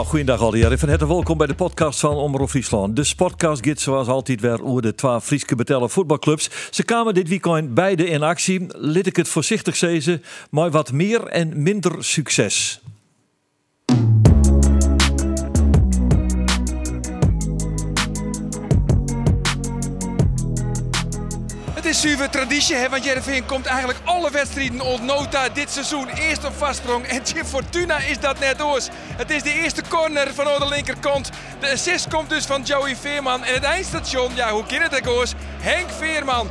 Nou, goeiedag alweer. Van harte welkom bij de podcast van Omroep Friesland. De sportcast gaat zoals altijd weer over de twee Frieske betellen voetbalclubs. Ze kwamen dit weekend beide in actie. Lid ik het voorzichtig zeggen, maar wat meer en minder succes. Is zuiver traditie, hè, want Jereveen komt eigenlijk alle wedstrijden op nota dit seizoen. Eerst op vastsprong en Jim Fortuna is dat net oors. Het is de eerste corner van de linkerkant. De assist komt dus van Joey Veerman. En het eindstation, ja, hoe kan het oors? Henk Veerman.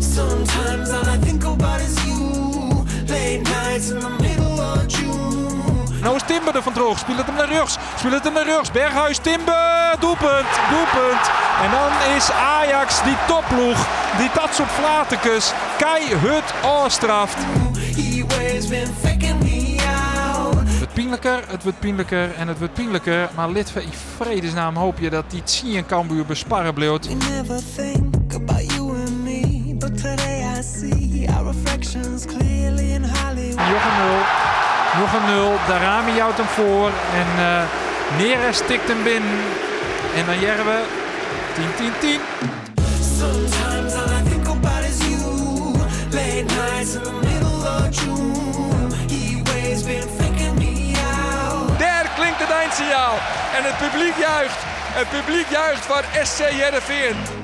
Sometimes I think about in the middle. Nou is Timber er van droog. Speel het hem naar rechts. Speel het hem naar rechts. Berghuis, Timber. Doelpunt. Doelpunt. En dan is Ajax die topploeg. Die dat soort flatekes. Keihut out. Het wordt pijnlijker, het wordt pijnlijker en het wordt pijnlijker. Maar lid van vredesnaam hoop je dat die Tsie en Cambuur besparren bleef. We never Nog een nul. Darami jouwt hem voor. En eh Neres tikt hem binnen. En dan Jerwe. 10-10-10. Sometimes all I think about is you. Late nights in the middle of June. He always been faking me out. Daar klinkt het eindsignaal. En het publiek juicht. Het publiek juicht voor SC Jereveen.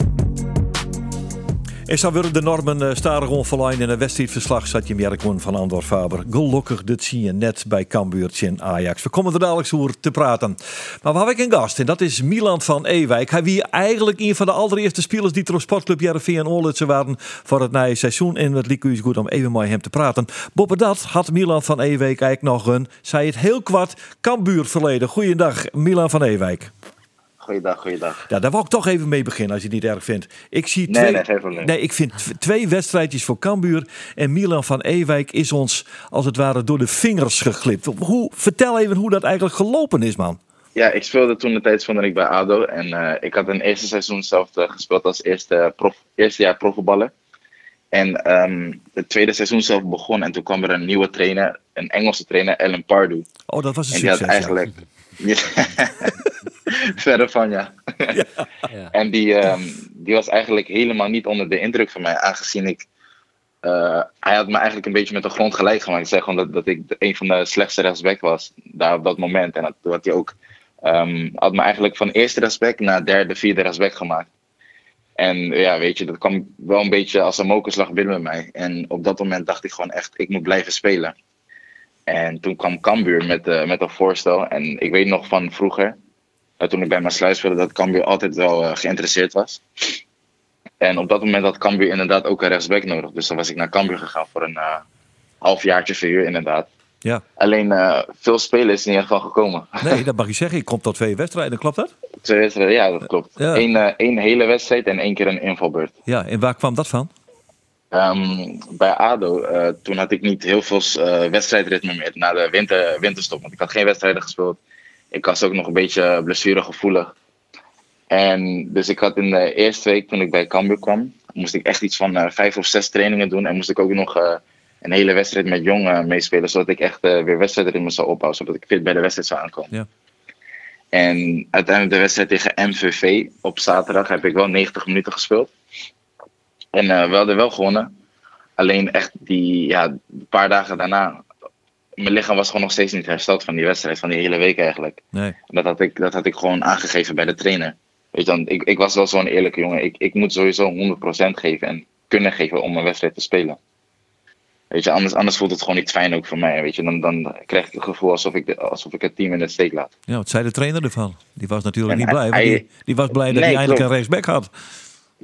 En zo worden de normen uh, starig onverlijn in een wedstrijdverslag zat je Merkman van Andor Faber. Gelukkig dit zie je net bij Cambuur en Ajax. We komen er dadelijk over te praten. Maar we hebben ik een gast en dat is Milan van Ewijk. Hij wie eigenlijk een van de allereerste spelers die op sportclub Jereveen en Oorlitse waren voor het nieuwe seizoen. En het liep u goed om even met hem te praten. Boppen dat had Milan van Ewijk eigenlijk nog een, zei het heel kwart, Cambuur verleden. Goeiedag Milan van Ewijk. Goeiedag, goeiedag. Ja, daar wil ik toch even mee beginnen als je het niet erg vindt. Ik zie Nee, twee, nee, geen probleem. nee, ik vind tw- twee wedstrijdjes voor Cambuur en Milan van Ewijk is ons als het ware door de vingers geglipt. Hoe, vertel even hoe dat eigenlijk gelopen is, man. Ja, ik speelde toen de tijd speelde ik bij ADO. En eh, ik had een eerste seizoen zelf eh, gespeeld als eerste, prof, eerste jaar profvoetballer. En ehm, het tweede seizoen zelf begon en toen kwam er een nieuwe trainer, een Engelse trainer, Alan Pardew. Oh, dat was een En die had succes. ja. Ja. Verder van, ja. En die, ehm, die was eigenlijk helemaal niet onder de indruk van mij, aangezien ik... eh, hij had me eigenlijk een beetje met de grond gelijk gemaakt. Hij zei gewoon dat, dat ik een van de slechtste rechtsback was, daar op dat moment. En dat had hij ook... ehm, had me eigenlijk van eerste rechtsback naar derde, vierde rechtsback gemaakt. En ja, weet je, dat kwam wel een beetje als een mokerslag binnen bij mij. En op dat moment dacht ik gewoon echt, ik moet blijven spelen. En toen kwam Cambuur met, eh, met een voorstel. En ik weet nog van vroeger, eh, toen ik bij mijn sluis speelde, dat Cambuur altijd wel eh, geïnteresseerd was. En op dat moment had Cambuur inderdaad ook een rechtsback nodig. Dus dan was ik naar Cambuur gegaan voor een halfjaartje verhuur inderdaad. Ja. Alleen veel spelen is in ieder geval gekomen. Nee, dat mag je zeggen. Ik kom tot twee wedstrijden, klopt dat? Twee wedstrijden, ja, dat klopt. Eén, één hele wedstrijd en één keer een invalbeurt. Ja, en waar kwam dat van? Ehm, bij ADO, eh, toen had ik niet heel veel eh, wedstrijdritme meer na de winter, winterstop. Want ik had geen wedstrijden gespeeld. Ik was ook nog een beetje blessuregevoelig. En dus ik had in de eerste week toen ik bij Cambuur kwam, moest ik echt iets van eh, vijf of zes trainingen doen. En moest ik ook nog een hele wedstrijd met Jong eh, meespelen, zodat ik echt weer wedstrijdritme zou opbouwen. Zodat ik fit bij de wedstrijd zou aankomen. Ja. En uiteindelijk de wedstrijd tegen MVV op zaterdag heb ik wel 90 minuten gespeeld. En eh, we hadden wel gewonnen. Alleen echt die, ja, een paar dagen daarna. Mijn lichaam was gewoon nog steeds niet hersteld van die wedstrijd, van die hele week eigenlijk. Nee. Dat had ik, dat had ik gewoon aangegeven bij de trainer. Weet je dan, ik, ik was wel zo'n eerlijke jongen. Ik, ik moet sowieso 100% geven en kunnen geven om een wedstrijd te spelen. Weet je, anders, anders voelt het gewoon niet fijn ook voor mij. Weet je, dan, dan krijg ik het gevoel alsof ik, de, alsof ik het team in de steek laat. Ja, wat zei de trainer ervan? Die was natuurlijk En niet hij- blij. hij- die, die was blij dat Nee, hij eindelijk klopt. een rechtsback had.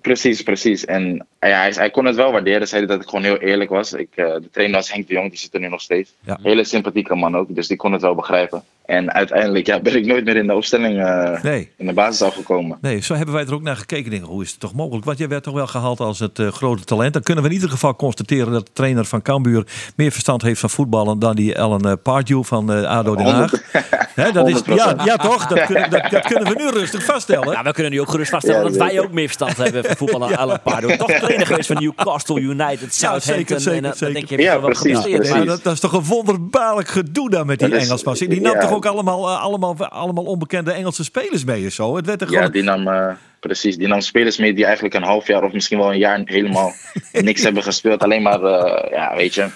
Precies, precies. En ja, hij, hij kon het wel waarderen. Zei dat ik gewoon heel eerlijk was. Ik, eh, de trainer was Henk de Jong, die zit er nu nog steeds. Ja. Hele sympathieke man ook, dus die kon het wel begrijpen. En uiteindelijk ja, ben ik nooit meer in de opstelling eh, Nee. in de basis afgekomen. Nee, zo hebben wij er ook naar gekeken. Denken, hoe is het toch mogelijk? Want jij werd toch wel gehaald als het eh, grote talent. Dan kunnen we in ieder geval constateren dat de trainer van Cambuur meer verstand heeft van voetballen dan die Ellen Pardew van ADO Den Haag. Hè, dat is, ja, 100%. ja, toch? Dat kunnen, dat, dat kunnen we nu rustig vaststellen. Nou, we kunnen nu ook gerust vaststellen Ja, dat wij ook meer verstand hebben van voetbal dan Alan Pardo. Toch trainer geweest van Newcastle United, Southampton. zeker, en, zeker. denk je, heb je Ja, wel wat precies, gepresteerd. precies. Maar Maar dat, dat is toch een wonderbaarlijk gedoe daar met die is- Engelsman. Die nam ja. toch ook allemaal, eh, allemaal, allemaal onbekende Engelse spelers mee en zo? Het werd er Ja, die nam, eh, precies, die nam spelers mee die eigenlijk een half jaar of misschien wel een jaar helemaal niks hebben gespeeld. Alleen maar, eh, ja, weet je,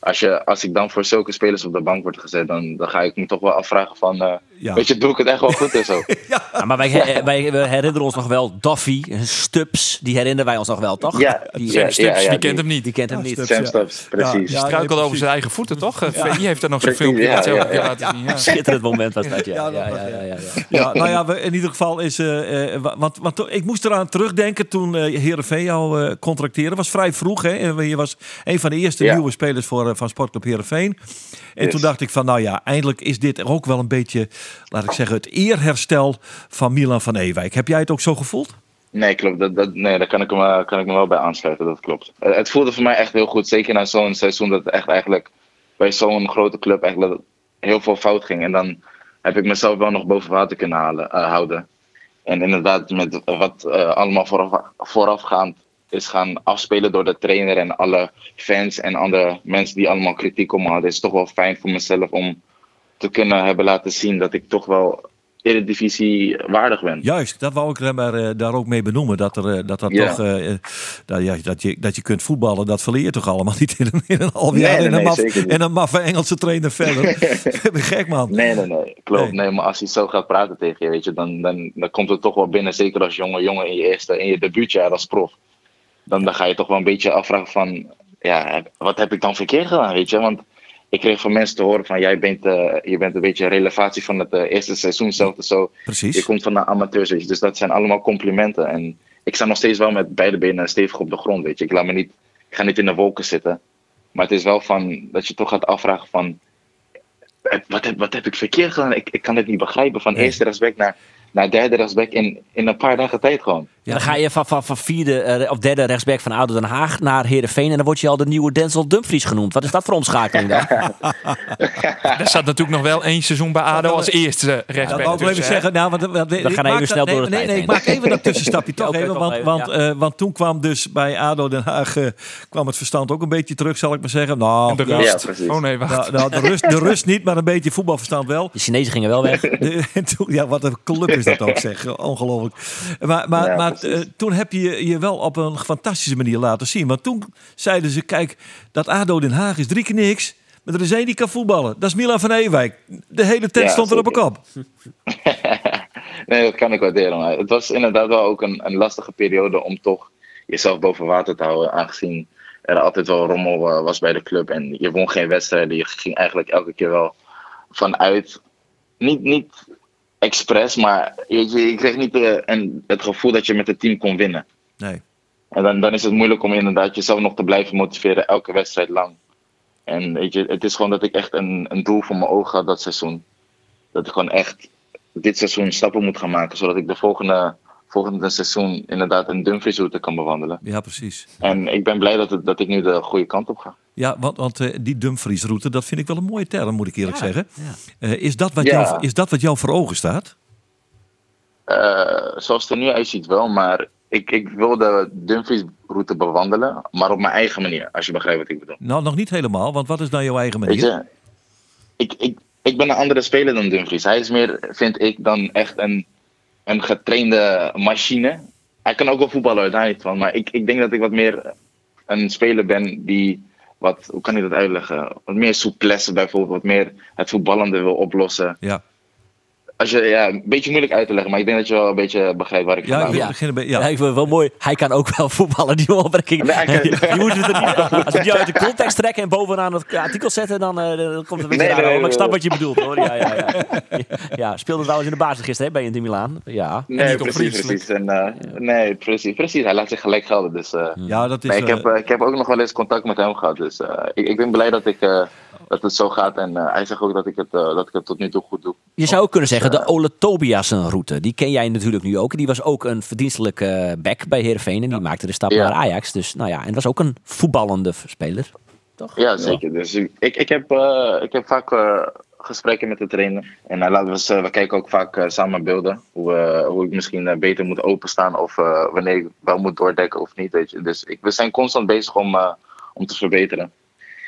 als, je, als ik dan voor zulke spelers op de bank word gezet, dan, dan ga ik me toch wel afvragen van, eh, Ja. weet je, doe ik het echt wel goed en zo. Ja, maar wij, eh, wij we herinneren ons nog wel Duffy, Stubbs, die herinneren wij ons nog wel, toch? Ja, die, ja, eh, ja, Stubbs, ja, die kent hem niet. die kent hem niet. Sam Ja. Stubbs, precies. Ja, Struikelde nee, over zijn eigen voeten, toch? VI heeft er nog zo'n filmpje. ja, ja, ja. laten zien. Ja. Schitterend moment was dat, ja. Ja, ja, dat ja, was- ja, ja, ja. Ja, nou ja, we, in ieder geval is. eh, eh, wa- want, want ik moest eraan terugdenken toen eh Herenveen jou eh contracteerde. was vrij vroeg, hè? En Je was een van de eerste Ja. nieuwe spelers voor, eh, van Sportclub Herenveen. En Yes. toen dacht ik van, nou ja, eindelijk is dit ook wel een beetje, laat ik zeggen, het eerherstel van Milan van Ewijk. Heb jij het ook zo gevoeld? Nee, klopt. Dat, dat, nee, daar kan ik, me, kan ik me wel bij aansluiten, dat klopt. Eh, het voelde voor mij echt heel goed, zeker na zo'n seizoen dat het echt eigenlijk bij zo'n grote club eigenlijk heel veel fout ging. En dan heb ik mezelf wel nog boven water kunnen halen, eh, houden. En inderdaad, met wat eh, allemaal vooraf, voorafgaand is gaan afspelen door de trainer en alle fans en andere mensen die allemaal kritiek om me hadden, is het toch wel fijn voor mezelf om te kunnen hebben laten zien dat ik toch wel Eredivisie waardig ben. Juist, dat wou ik er maar, eh, daar ook mee benoemen. Dat, er, eh, dat, dat, toch, eh, eh, dat, ja, dat, je, dat je kunt voetballen, dat verleer je toch allemaal niet in een, in een half jaar. nee, en, een nee, maf, zeker niet. en een maffe Engelse trainer verder. Gek, man. Nee, nee, nee. Klopt. Nee. Nee. maar als hij zo gaat praten tegen je, weet je, dan, dan, dan komt het toch wel binnen. Zeker als jonge jongen in je eerste, in je debuutjaar als prof. Dan, dan ga je toch wel een beetje afvragen van, ja, wat heb ik dan verkeerd gedaan, weet je? Want ik kreeg van mensen te horen van, jij bent, eh, je bent een beetje een relevatie van het eh, eerste seizoen zelf. Zo, je Precies. komt van de amateurs, weet je. Dus dat zijn allemaal complimenten. En ik sta nog steeds wel met beide benen stevig op de grond, weet je. Ik, laat me niet, ik ga niet in de wolken zitten. Maar het is wel van, dat je toch gaat afvragen van, wat heb, wat heb ik verkeerd gedaan? Ik, ik kan het niet begrijpen. Van Nee. eerste rechtsback naar, naar derde rechtsback in, in een paar dagen tijd gewoon. Ja, dan ga je van, van, van vierde eh, of derde rechtsback van ADO Den Haag naar Heerenveen en dan word je al de nieuwe Denzel Dumfries genoemd. Wat is dat voor omschakeling dan? Er zat natuurlijk nog wel één seizoen bij ADO als eerste Dat rechtsback. ik even hè. zeggen. Nou, want, want, ik gaan maak even dat- snel nee, door nee, nee, ik maak even dat tussenstapje toch even. Want, even, want, eh, want toen kwam dus bij ADO Den Haag eh, kwam het verstand ook een beetje terug, zal ik maar zeggen. Nou, de rust. Ja, oh nee, wacht. nou, nou, de, rust, de rust niet, maar een beetje voetbalverstand wel. De Chinezen gingen wel weg. De- ja, wat een club is dat ook, zeg. Ongelooflijk. Maar, maar, Ja, maar eh, toen heb je je wel op een fantastische manier laten zien. Want toen zeiden ze, kijk, dat ADO Den Haag is drie keer niks. Maar er is één die kan voetballen. Dat is Milan van Ewijk. De hele tent Ja, stond er op een kop. nee, dat kan ik waarderen. Maar het was inderdaad wel ook een, een lastige periode om toch jezelf boven water te houden. Aangezien er altijd wel rommel eh, was bij de club. En je won geen wedstrijden. Je ging eigenlijk elke keer wel vanuit. Niet, niet expres, maar je, je, je kreeg niet eh, een, het gevoel dat je met het team kon winnen. Nee. En dan, dan is het moeilijk om inderdaad jezelf nog te blijven motiveren elke wedstrijd lang. En weet je, het is gewoon dat ik echt een, een doel voor mijn ogen had dat seizoen. Dat ik gewoon echt dit seizoen stappen moet gaan maken, zodat ik de volgende, volgende seizoen inderdaad een Dumfries route kan bewandelen. Ja, precies. En ik ben blij dat, het, dat ik nu de goede kant op ga. Ja, want, want eh, die Dumfries-route, dat vind ik wel een mooie term, moet ik eerlijk zeggen. ja. Eh, is, dat wat Ja. jou, is dat wat jou voor ogen staat? Eh, zoals het er nu uitziet wel, maar ik, ik wil de Dumfries route bewandelen, maar op mijn eigen manier, als je begrijpt wat ik bedoel. Nou, nog niet helemaal, want wat is nou jouw eigen manier? je, ik, ik, ik ben een andere speler dan Dumfries. Hij is meer, vind ik, dan echt een, een getrainde machine. Hij kan ook wel voetballen, daar van. Maar ik, ik denk dat ik wat meer een speler ben die, wat, hoe kan ik dat uitleggen? Wat meer souplesse bijvoorbeeld, wat meer het voetballende wil oplossen. Ja, als je, ja, een beetje moeilijk uit te leggen, maar ik denk dat je wel een beetje begrijpt waar ik Ja, ik wil- kom. begin een beetje. Ja. Ja. ik vind het wel mooi. Hij kan ook wel voetballen, die opmerking. Nee, hij kan- je moet het er niet, als we die uit de context trekken en bovenaan het artikel zetten, dan, eh, dan komt het een beetje Nee, nee, over. Maar ik snap nee. wat je bedoelt hoor. Ja, ja, ja. ja speelde trouwens in de basis gisteren hè, bij Inter Milaan. Ja. Nee, precies, precies. En, eh, Nee, precies, precies. Hij laat zich gelijk gelden. Dus, eh, Ja, dat is. nee, ik, heb, ik heb ook nog wel eens contact met hem gehad. Dus eh, ik, ik ben blij dat, ik, eh, dat het zo gaat. En eh, hij zegt ook dat ik, het, eh, dat ik het tot nu toe goed doe. Je zou ook kunnen zeggen, de Ole Tobiasen route, die ken jij natuurlijk nu ook. Die was ook een verdienstelijke eh, back bij Heerenveen en die maakte de stap Ja. naar Ajax. Dus nou ja, en was ook een voetballende speler. Toch? Ja, zeker. Dus ik, ik, heb, eh, ik heb vaak eh, gesprekken met de trainer. En hij laat, we, we kijken ook vaak eh, samen beelden. Hoe, eh, hoe ik misschien eh, beter moet openstaan. Of eh, wanneer ik wel moet doordekken of niet. Weet je. Dus ik, we zijn constant bezig om, eh, om te verbeteren.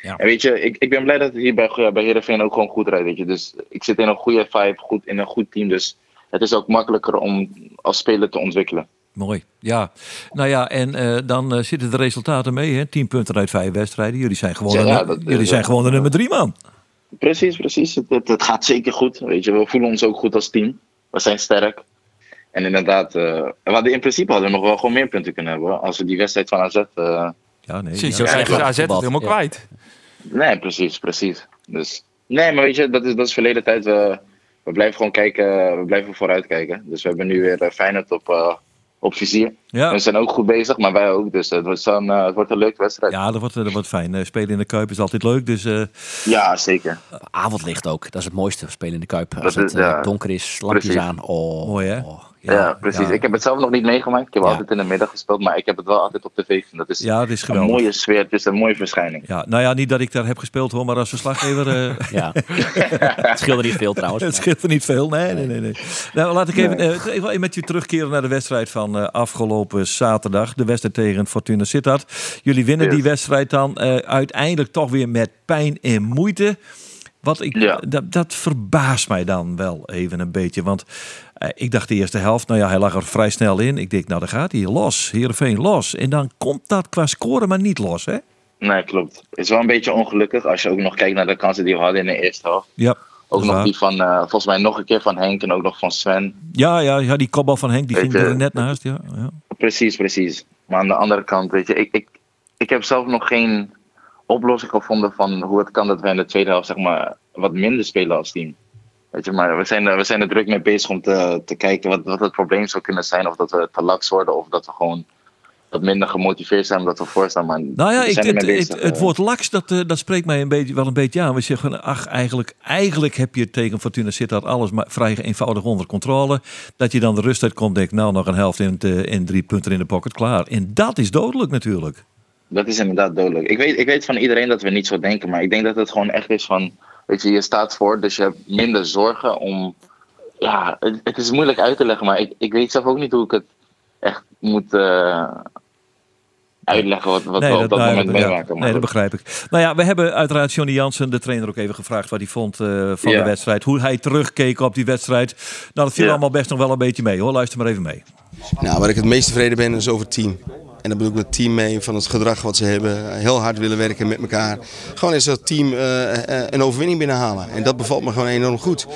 Ja. En weet je, ik, ik ben blij dat het hier bij, bij Heerenveen ook gewoon goed rijdt. Weet je. Dus ik zit in een goede vibe, goed, in een goed team. Dus het is ook makkelijker om als speler te ontwikkelen. Mooi, ja. Nou ja, en eh, dan eh, zitten de resultaten mee, hè? 10 punten uit vijf wedstrijden. Jullie zijn gewoon, Ja, de, ja, dat is, jullie zijn eh, gewoon de nummer drie, man. Precies, precies. Het, het, het gaat zeker goed. Weet je, we voelen ons ook goed als team. We zijn sterk. En inderdaad, eh, we hadden in principe hadden we nog wel gewoon meer punten kunnen hebben. Als we die wedstrijd van AZ. eh, Ja, nee. Precies, ja. zo Ja, AZ helemaal Ja. kwijt. Nee, precies, precies. Dus, nee, maar weet je, dat is, dat is verleden tijd. We, blijven gewoon kijken, we blijven vooruit kijken. Dus we hebben nu weer uh, Feyenoord op, eh, op vizier. Ja. We zijn ook goed bezig, maar wij ook. Dus het wordt, zo'n, eh, het wordt een leuke wedstrijd. Ja, Ja, dat wordt, dat wordt fijn. Eh, spelen in de Kuip is altijd leuk. Dus eh, zeker. Avondlicht ook, dat is het mooiste, spelen in de Kuip. Als Dat het eh, ja. donker is, lampjes Precies. aan. Oh, Mooi, hè? oh, Ja, precies. ja. Ik heb het zelf nog niet meegemaakt. Ik heb Ja. altijd in de middag gespeeld, maar ik heb het wel altijd op tv gezien. Dat is ja, het is een geweldig. mooie sfeer, het is een mooie verschijning. Ja, nou ja, niet dat ik daar heb gespeeld hoor, maar als verslaggever... eh, Ja. het scheelde niet veel trouwens. Het scheelt er niet veel. Nee, nee, nee. nee. Nou, laat ik even, eh, even met je terugkeren naar de wedstrijd van eh, afgelopen zaterdag. De wedstrijd tegen Fortuna Sittard. Jullie winnen Yes. die wedstrijd dan eh, uiteindelijk toch weer met pijn en moeite. Wat ik, Ja. dat, dat verbaast mij dan wel even een beetje. Want eh, ik dacht de eerste helft, nou ja, hij lag er vrij snel in. Ik denk, nou dan gaat hij los. Heerenveen los. En dan komt dat qua scoren maar niet los, hè? Nee, klopt. Het is wel een beetje ongelukkig als je ook nog kijkt naar de kansen die we hadden in de eerste helft. Ja. Ook nog waar. die van, eh, volgens mij nog een keer van Henk en ook nog van Sven. Ja, ja, ja, die kopbal van Henk, die Weet ging je, er net naast. Ja, ja. Precies, precies. Maar aan de andere kant, weet je, ik, ik, ik heb zelf nog geen oplossing gevonden van hoe het kan dat we in de tweede helft zeg maar, wat minder spelen als team. Weet je, maar we zijn, er- we zijn er druk mee bezig om te, te kijken wat, wat het probleem zou kunnen zijn. Of dat we te laks worden of dat we gewoon wat minder gemotiveerd zijn omdat we voorstaan. Maar Nou ja, ik, het, het, eh. woord laks, dat, eh, dat spreekt mij een beetje, wel een beetje aan. We zeggen, ach, eigenlijk, eigenlijk heb je tegen Fortuna Sittard alles maar vrij eenvoudig onder controle. Dat je dan de rust uitkomt, denk nou nog een helft en, en drie punten in de pocket, klaar. En dat is dodelijk natuurlijk. Dat is inderdaad dodelijk. Ik weet, ik weet van iedereen dat we niet zo denken, maar ik denk dat het gewoon echt is van, weet je, je staat voor, dus je hebt minder zorgen om, ja, het, het is moeilijk uit te leggen, maar ik, ik weet zelf ook niet hoe ik het echt moet eh, uitleggen wat, wat we op dat nou moment ja, meemaken. Maar nee, dat begrijp ik. Nou ja, we hebben uiteraard Johnny Jansen, de trainer, ook even gevraagd wat hij vond eh, van Ja. de wedstrijd. Hoe hij terugkeek op die wedstrijd. Nou, dat viel Ja. allemaal best nog wel een beetje mee hoor. Luister maar even mee. Nou, waar ik het meest tevreden ben is over het team. En daar bedoel ik het team mee van het gedrag wat ze hebben. Heel hard willen werken met elkaar. Gewoon is dat team eh, eh, een overwinning binnenhalen. En dat bevalt me gewoon enorm goed.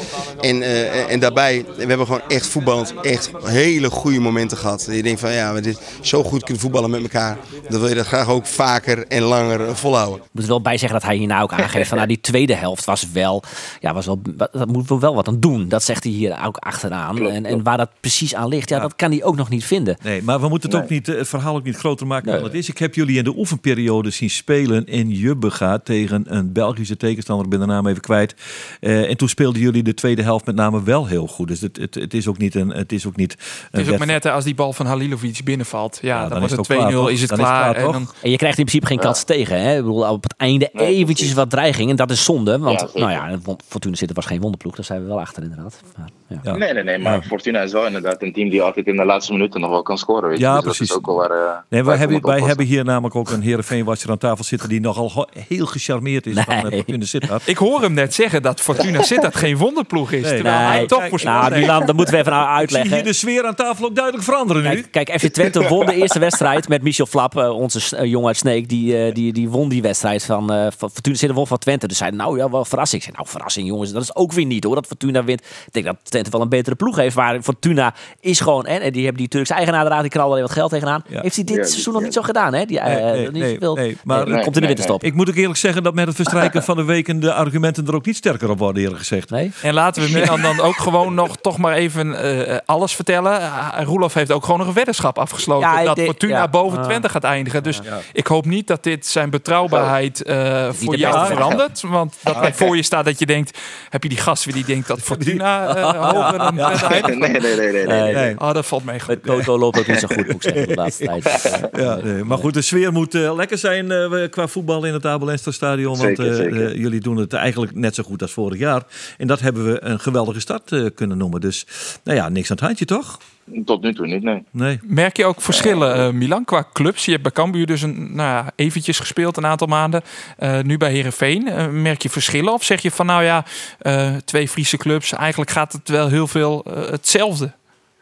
En, eh, en daarbij, we hebben gewoon echt voetbald. Echt hele goede momenten gehad. Je denkt van ja, we dit zo goed kunnen voetballen met elkaar. Dan wil je dat graag ook vaker en langer volhouden. Ik moet er wel bij zeggen dat hij hierna ook aangeeft van nou, die tweede helft was wel, ja, was wel, dat moeten we wel wat aan doen. Dat zegt hij hier ook achteraan. Klopt, en, en waar dat precies aan ligt, ja, dat kan hij ook nog niet vinden. Nee, maar we moeten het, ook niet, het verhaal ook niet groter maken Nee. dan het is. Ik heb jullie in de oefenperiode zien spelen in Jubbega tegen een Belgische tegenstander. Ik ben de naam even kwijt. Eh, en toen speelden jullie de tweede helft met name wel heel goed. Dus het, het, het is ook niet een. Het is ook niet. Het is ook maar net als die bal van Halilovic binnenvalt. Ja, dan wordt het het ook klaar, 2-0, toch? is het Dan is het klaar. en toch? dan, En je krijgt in principe geen kans tegen. Hè? Ik bedoel, op het einde Nee, eventjes wat dreiging. En dat is zonde. Want Ja, nou ja, Fortuna zitten was geen wonderploeg. Daar zijn we wel achter inderdaad. Maar, ja. Ja. Nee, nee, nee, maar Fortuna is wel inderdaad een team die altijd in de laatste minuten nog wel kan scoren. Weet je. Ja, dus precies. Dat is ook wel waar, eh, Nee, wij, Wij hebben, wij hebben hier namelijk ook een Heerenveen-watcher aan tafel zitten die nogal heel gecharmeerd is van uh, Fortuna Sittard. Ik hoor hem net zeggen dat Fortuna Sittard geen wonderploeg is. Nee. terwijl hij Nee, toch kijk, voorspeld Nou. Milan, dat moeten we even Ik zie hier uitleggen. de sfeer aan tafel ook duidelijk veranderen nu. Kijk, kijk, FC Twente won de eerste wedstrijd met Michel Flap, eh, onze eh, jongen uit Sneek. Die, die, die won die wedstrijd van, eh van Fortuna Sittard won van Twente. Dus zei nou ja, wel verrassing. Ik zei, nou verrassing jongens, dat is ook weer niet hoor, dat Fortuna wint. Ik denk dat Twente wel een betere ploeg heeft. Maar Fortuna is gewoon, en, en die hebben die Turkse eigenaar eruit, die knalde er wat geld tegenaan. Ja. Heeft hij dit Ja, seizoen ja. nog niet zo gedaan hè? Die, eh, Nee, nee, niet nee, zoveel- nee, maar- Nee, Nee, komt in de nee, winterstop. Ik moet ook eerlijk zeggen dat met het verstrijken van de weken de argumenten er ook niet sterker op worden, eerlijk gezegd. Nee? En laten we Milan dan ook gewoon nog toch maar even eh, alles vertellen. Uh, Roelof heeft ook gewoon nog een weddenschap afgesloten. Ja, dat Fortuna ja. boven Ah. Twente gaat eindigen. Dus ik hoop niet dat dit zijn betrouwbaarheid eh, voor de jou verandert. Want dat hij voor je staat dat je denkt... Heb je die gast weer die denkt dat Fortuna eh, hoger dan Twente? Nee, nee, nee, nee. nee, nee. Nee. Oh, dat valt mee goed. Met Toto loopt ook niet zo goed, moet ik zeggen, de laatste tijd. Ja, nee, maar goed, de sfeer moet eh, lekker zijn eh, qua voetbal in het Abel Stadion. Want Zeker, eh, zeker. jullie doen het eigenlijk net zo goed als vorig jaar. En dat hebben we een geweldige start eh, kunnen noemen. Dus nou ja, niks aan het handje toch? Tot nu toe niet, nee. Nee. Merk je ook verschillen, eh, Milan, qua clubs? Je hebt bij Cambuur dus een, nou ja, eventjes gespeeld een aantal maanden. Eh, nu bij Herenveen. merk je verschillen? Of zeg je van nou ja, eh, twee Friese clubs, eigenlijk gaat het wel heel veel hetzelfde?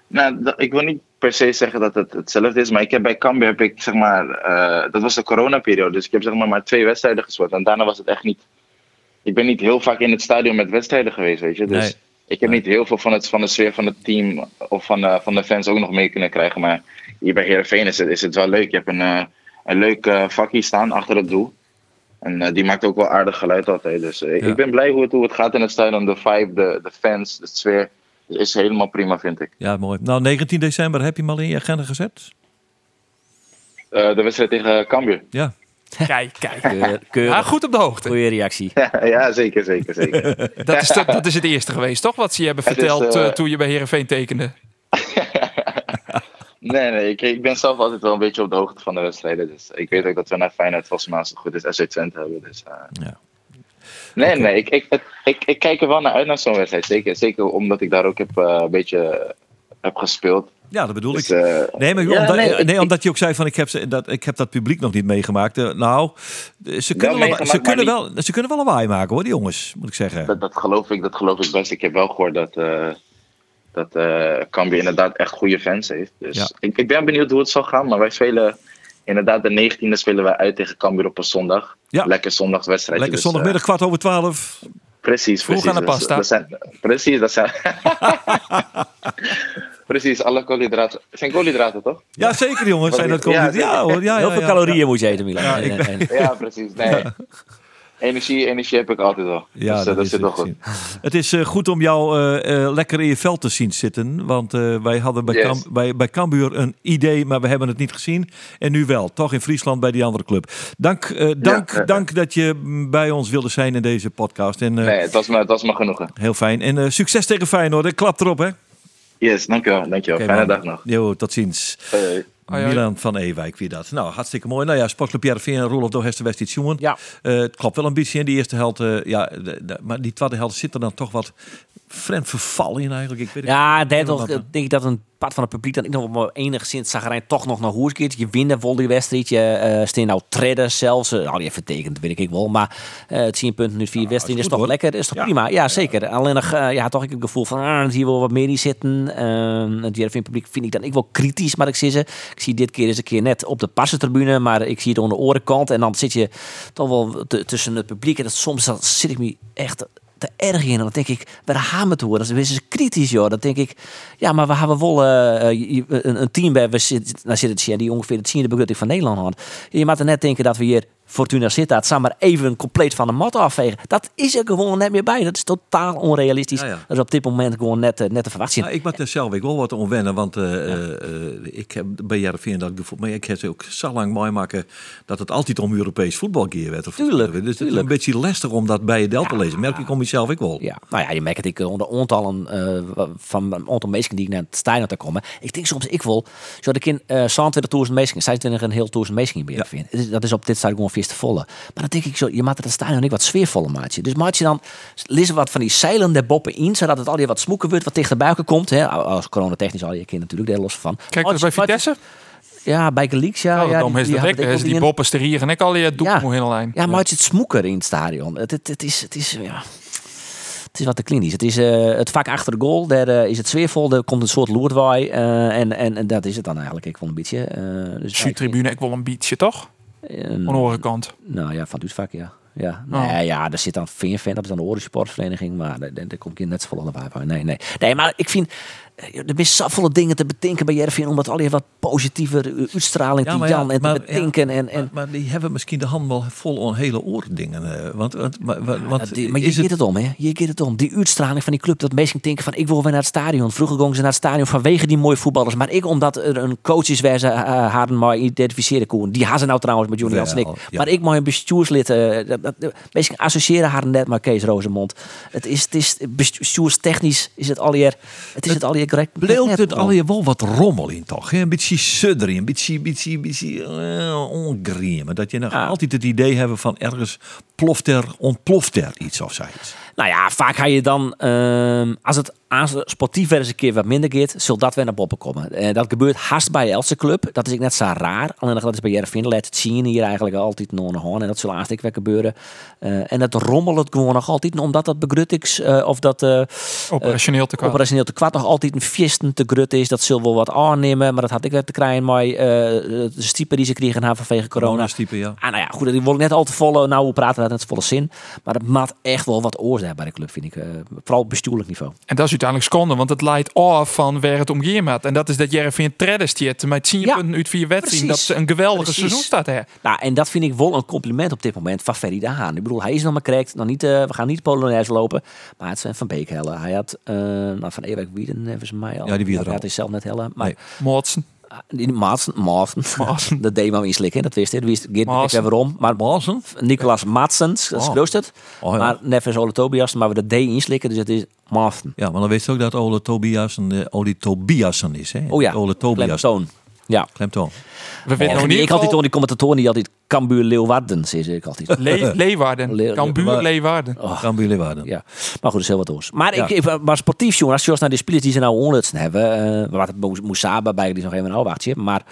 Nou, ik wil niet per se zeggen dat het hetzelfde is, maar ik heb bij Cambuur heb ik zeg maar, eh, dat was de coronaperiode, dus ik heb zeg maar maar twee wedstrijden gespeeld en daarna was het echt niet. Ik ben niet heel vaak in het stadion met wedstrijden geweest, weet je. Dus Nee. ik heb niet heel veel van, het, van de sfeer van het team of van, eh, van de fans ook nog mee kunnen krijgen, maar hier bij Heerenveen is het, is het wel leuk. Je hebt een, eh, een leuk vakje staan achter het doel. En die maakt ook wel aardig geluid altijd. Dus Ja. ik ben blij hoe het, hoe het gaat in het stadion. De vibe, de, de fans, de sfeer. Is helemaal prima, vind ik. Ja, mooi. Nou, 19 december heb je hem al in je agenda gezet? Eh, de wedstrijd tegen Cambuur. Ja. Kijk, kijk. keur- keurig. Ja, goed op de hoogte. Goeie reactie. ja, zeker, zeker, zeker. Dat is, dat, dat is het eerste geweest, toch? Wat ze je hebben Het verteld eh, eh, toen je bij Herenveen tekende. nee, nee, ik, ik ben zelf altijd wel een beetje op de hoogte van de wedstrijden. Dus ik weet ook dat we naar Feyenoord volgens mij als het goed is SC Twente hebben. Dus, eh, Ja. Nee, nee, ik, ik, ik, ik kijk er wel naar uit naar zo'n wedstrijd. Zeker, zeker omdat ik daar ook heb, eh, een beetje heb gespeeld. Ja, dat bedoel Dus, ik. eh, Nee, maar ja, omdat, nee, omdat je ook zei van ik heb, ze, dat, ik heb dat publiek nog niet meegemaakt. Eh, nou, ze kunnen, wel, meegemaakt, ze, kunnen niet- wel, ze kunnen wel een waai maken hoor, die jongens, moet ik zeggen. Dat, dat, geloof ik, dat geloof ik best. Ik heb wel gehoord dat, eh dat eh Cambuur inderdaad echt goede fans heeft. Dus Ja. ik, ik ben benieuwd hoe het zal gaan. Maar wij spelen inderdaad de 19e spelen wij uit tegen Cambuur op een zondag. Ja. Lekker zondagswedstrijd. Lekker dus, eh, zondagmiddag kwart over twaalf. precies, Vroeg precies. aan de Dus, pasta. dat zijn, precies, dat zijn... precies, alle koolhydraten. Zijn koolhydraten toch? Ja, zeker jongens. Zijn dat Ja, ja, ja, zeker. hoor. Ja, Heel ja, veel ja. calorieën moet je eten, Milan. Ja, En- ik- en- en- Ja, precies. Nee. Energie, energie heb ik altijd wel. Ja, dus, eh, dat, dat is zit wel het. goed. Het is eh, goed om jou eh, lekker in je veld te zien zitten. Want wij hadden bij, Yes. Bij, bij Cambuur een idee, maar we hebben het niet gezien. En nu wel, toch in Friesland bij die andere club. Dank, dank, ja. dank dat je bij ons wilde zijn in deze podcast. En, Nee, het was me, het was me genoegen. Heel fijn. En succes tegen Feyenoord. Klap erop, hè? Yes, dankjewel. dankjewel. Oké, Fijne man. dag nog. Jo, tot ziens. Hoi, hoi. Milan van Ewijk, wie dat. Nou, hartstikke mooi. Nou ja, Sportclub Jervin en Rolof door Hester West iets jongen. Ja. Eh, het klopt wel een beetje in die eerste helft. eh, ja, de- de- maar die tweede helft zit er dan toch wat vreemd verval in eigenlijk. Ik weet Ja, Wat- eh, denk ik dat een part van het publiek dan ik nog wel enigszins zagrijn toch nog naar hoers. Je wint vol die wedstrijd. Je uh, steen nou treden zelfs. eh, nou, die heeft vertekend, weet ik wel. Maar eh het 10 punten nu vier wedstrijden is, toch hoor. lekker. Is toch Ja. prima. Ja, zeker. Alleen nog, eh, ja, toch ik heb het gevoel van, ah, hier wil wat meer in zitten. Uh, het Jervin publiek vind ik dan ik wel kritisch, maar ik zie ze. Ik zie dit keer eens een keer net op de passentribune, maar ik zie het aan de orenkant. En dan zit je toch wel tussen het publiek. En dat, soms dan zit ik me echt te erg in. En dan denk ik, waar gaan we het horen? Dan is kritisch, joh. Dan denk ik, ja, maar we hebben wel eh, eh, een, een team bij we zitten, nou zit het die ongeveer het zien de begroting van Nederland had. Je moet er net denken dat we hier Fortuna Sittard samen maar even compleet van de mat afvegen. Dat is er gewoon net meer bij. Dat is totaal onrealistisch. Ja, ja. Dat is op dit moment gewoon net, eh, net te verwachten. Ja, ik moet er zelf ik wel wat onwennen, want ik heb bij Jervin dat gevoel, maar ik heb ze ook zo lang mooi maken dat het altijd om Europees voetbal werd. Of Tuurlijk, Dus het is een beetje lastig om dat bij je del te lezen. Merk ik om jezelf ik wel. Ja, nou ja, je merkt het ik onder aantallen eh, van een aantal mensen die ik naar het stadion te komen. Ik denk soms ik wil, zo de kind uh, 22.000 mensen, 26 een heel 1000 mensen in Ja. vind. Dat is op dit stadion gewoon te volle. Maar dan denk ik zo, je maakt het stadion niet wat sfeervoller maatje. Dus maak je dan lezen wat van die zeilen der boppen in, zodat het al die wat smoeken wordt, wat tegen de buiken komt. Hè. Als coronatechnisch al je kind natuurlijk daar los van. Kijk, dat bij Vitesse. Ja, bij Gelieks, ja. Ja, ja, is die dat ik. ik Is die in- boppers er hier en ik al je doek Ja. moet in de lijn. Ja, maar het is het smoeker in het stadion. Het, het, het is, het is, ja... Het is wat te klinisch. Het is eh, het vak achter de goal. Daar eh, is het sfeervol. Er komt een soort loerdwaai. eh, en, en, en dat is het dan eigenlijk. Ik vond een beetje. dus Zuidtribune, ik wil een beetje, toch? Aan de andere kant. Nou ja, van het vak, ja. Ja, Oh. nee, ja, daar zit dan Vinfan, dat is dan de Oren Sportvereniging, maar daar, daar kom ik in net zo bij. Nee, nee. Nee, maar ik vind, er zijn zoveel dingen te bedenken bij Jervin, omdat al die wat positiever eh, uitstraling te Jan en te maar- bedenken. en, en, maar, maar die hebben misschien de hand wel vol aan hele oordingen. eh, Want, want, maar, want, Ja, die- maar je is keert het, het om, hè? Je keert het om. Die uitstraling van die club, dat mensen denken van ik wil weer naar het stadion. Vroeger gingen ze naar het stadion vanwege die mooie voetballers. Maar ik, omdat er een coach is waar ze uh, hadden maar identificeren koen. Die hadden ze nou trouwens met Julian Snik. ja. Maar ik maar een bestuurslid. eh dat, mensen associëren haar net maar Kees Rozemond. Het is, het is bestuurstechnisch is het alweer, het is het alweer correct. Bleef net het alweer wel wat rommel in toch? hè? Een beetje sudderie, een beetje, beetje, beetje uh, ongriemen. Dat je nog Ja. altijd het idee hebben van ergens ploft er, ontploft er iets of zoiets. Nou ja, vaak ga je dan, ehm, als het aan de sportief weer eens een keer wat minder gaat, zult dat weer naar boven komen. Eh, dat gebeurt haast bij elke club. Dat is ik net zo raar. Alleen dat is bij Jervin. Laat het zien hier eigenlijk altijd nog een hand. En dat zal haast ik weer gebeuren. Eh, en dat rommelt gewoon nog altijd. Omdat dat begruttigs uh, of dat uh, Operationeel te kwaad. operationeel te kwad nog altijd een visten te grut is. Dat zullen wel wat aannemen. Maar dat had ik weer te krijgen. Maar uh, de stiepen die ze kregen haar vanwege corona. Stiepen, ja. Ah, nou ja, goed, die worden net al te volle. Nou, we praten dat net volle zin. Maar het maakt echt wel wat oorzaak bij de club, vind ik. Uh, vooral op bestuurlijk niveau. En dat is uiteindelijk schande, want het leidt af van waar het om gaat. En dat is dat Jervin Tredde stiert met 10 Ja, punten uit vier wedstrijden. Dat precies. ze een geweldige Precies. seizoen staat hè. Nou, en dat vind ik wel een compliment op dit moment van Ferry de Haan. Ik bedoel, hij is nog maar correct. Nog niet, uh, we gaan niet Polonaise lopen. Maar het zijn Van Beek hellen. Hij had uh, nou, van Ewek Wieden, hebben ze mij al. Ja, die Wieden had hij zelf net hellen. Maar Nee. Mootsen. Die Maatsen, Maatsen, dat deed maar inslikken, dat wist hij. Dat wist ik even waarom. Maar Maassen? Nicolas Maatsens, dat is Oh. het. Oh, ja. Maar Neves Ole Tobias, maar we dat D inslikken, dus het is Maassen. Ja, maar dan weet je ook dat Ole Tobiasen, Ole Tobiasen is. Hè? Oh ja, Ole Tobiasen. Klemtoon. Ja. Klemtoon. We weten En nog die- niet ik toen die commentatoren die altijd Cambuur Leeuwarden, zei ze ik altijd. Le Leeuwarden. Le- Cambuur maar- Leeuwarden. Kan bij Leeuwarden. Ja, maar goed, dat is heel wat oors. Maar, Ja. ik, maar sportief, jongen, als je naar de spelers die ze nou onlutsen hebben, uh, wat het Mo- Moussaba bij, die is nog even een afwachtje. Maar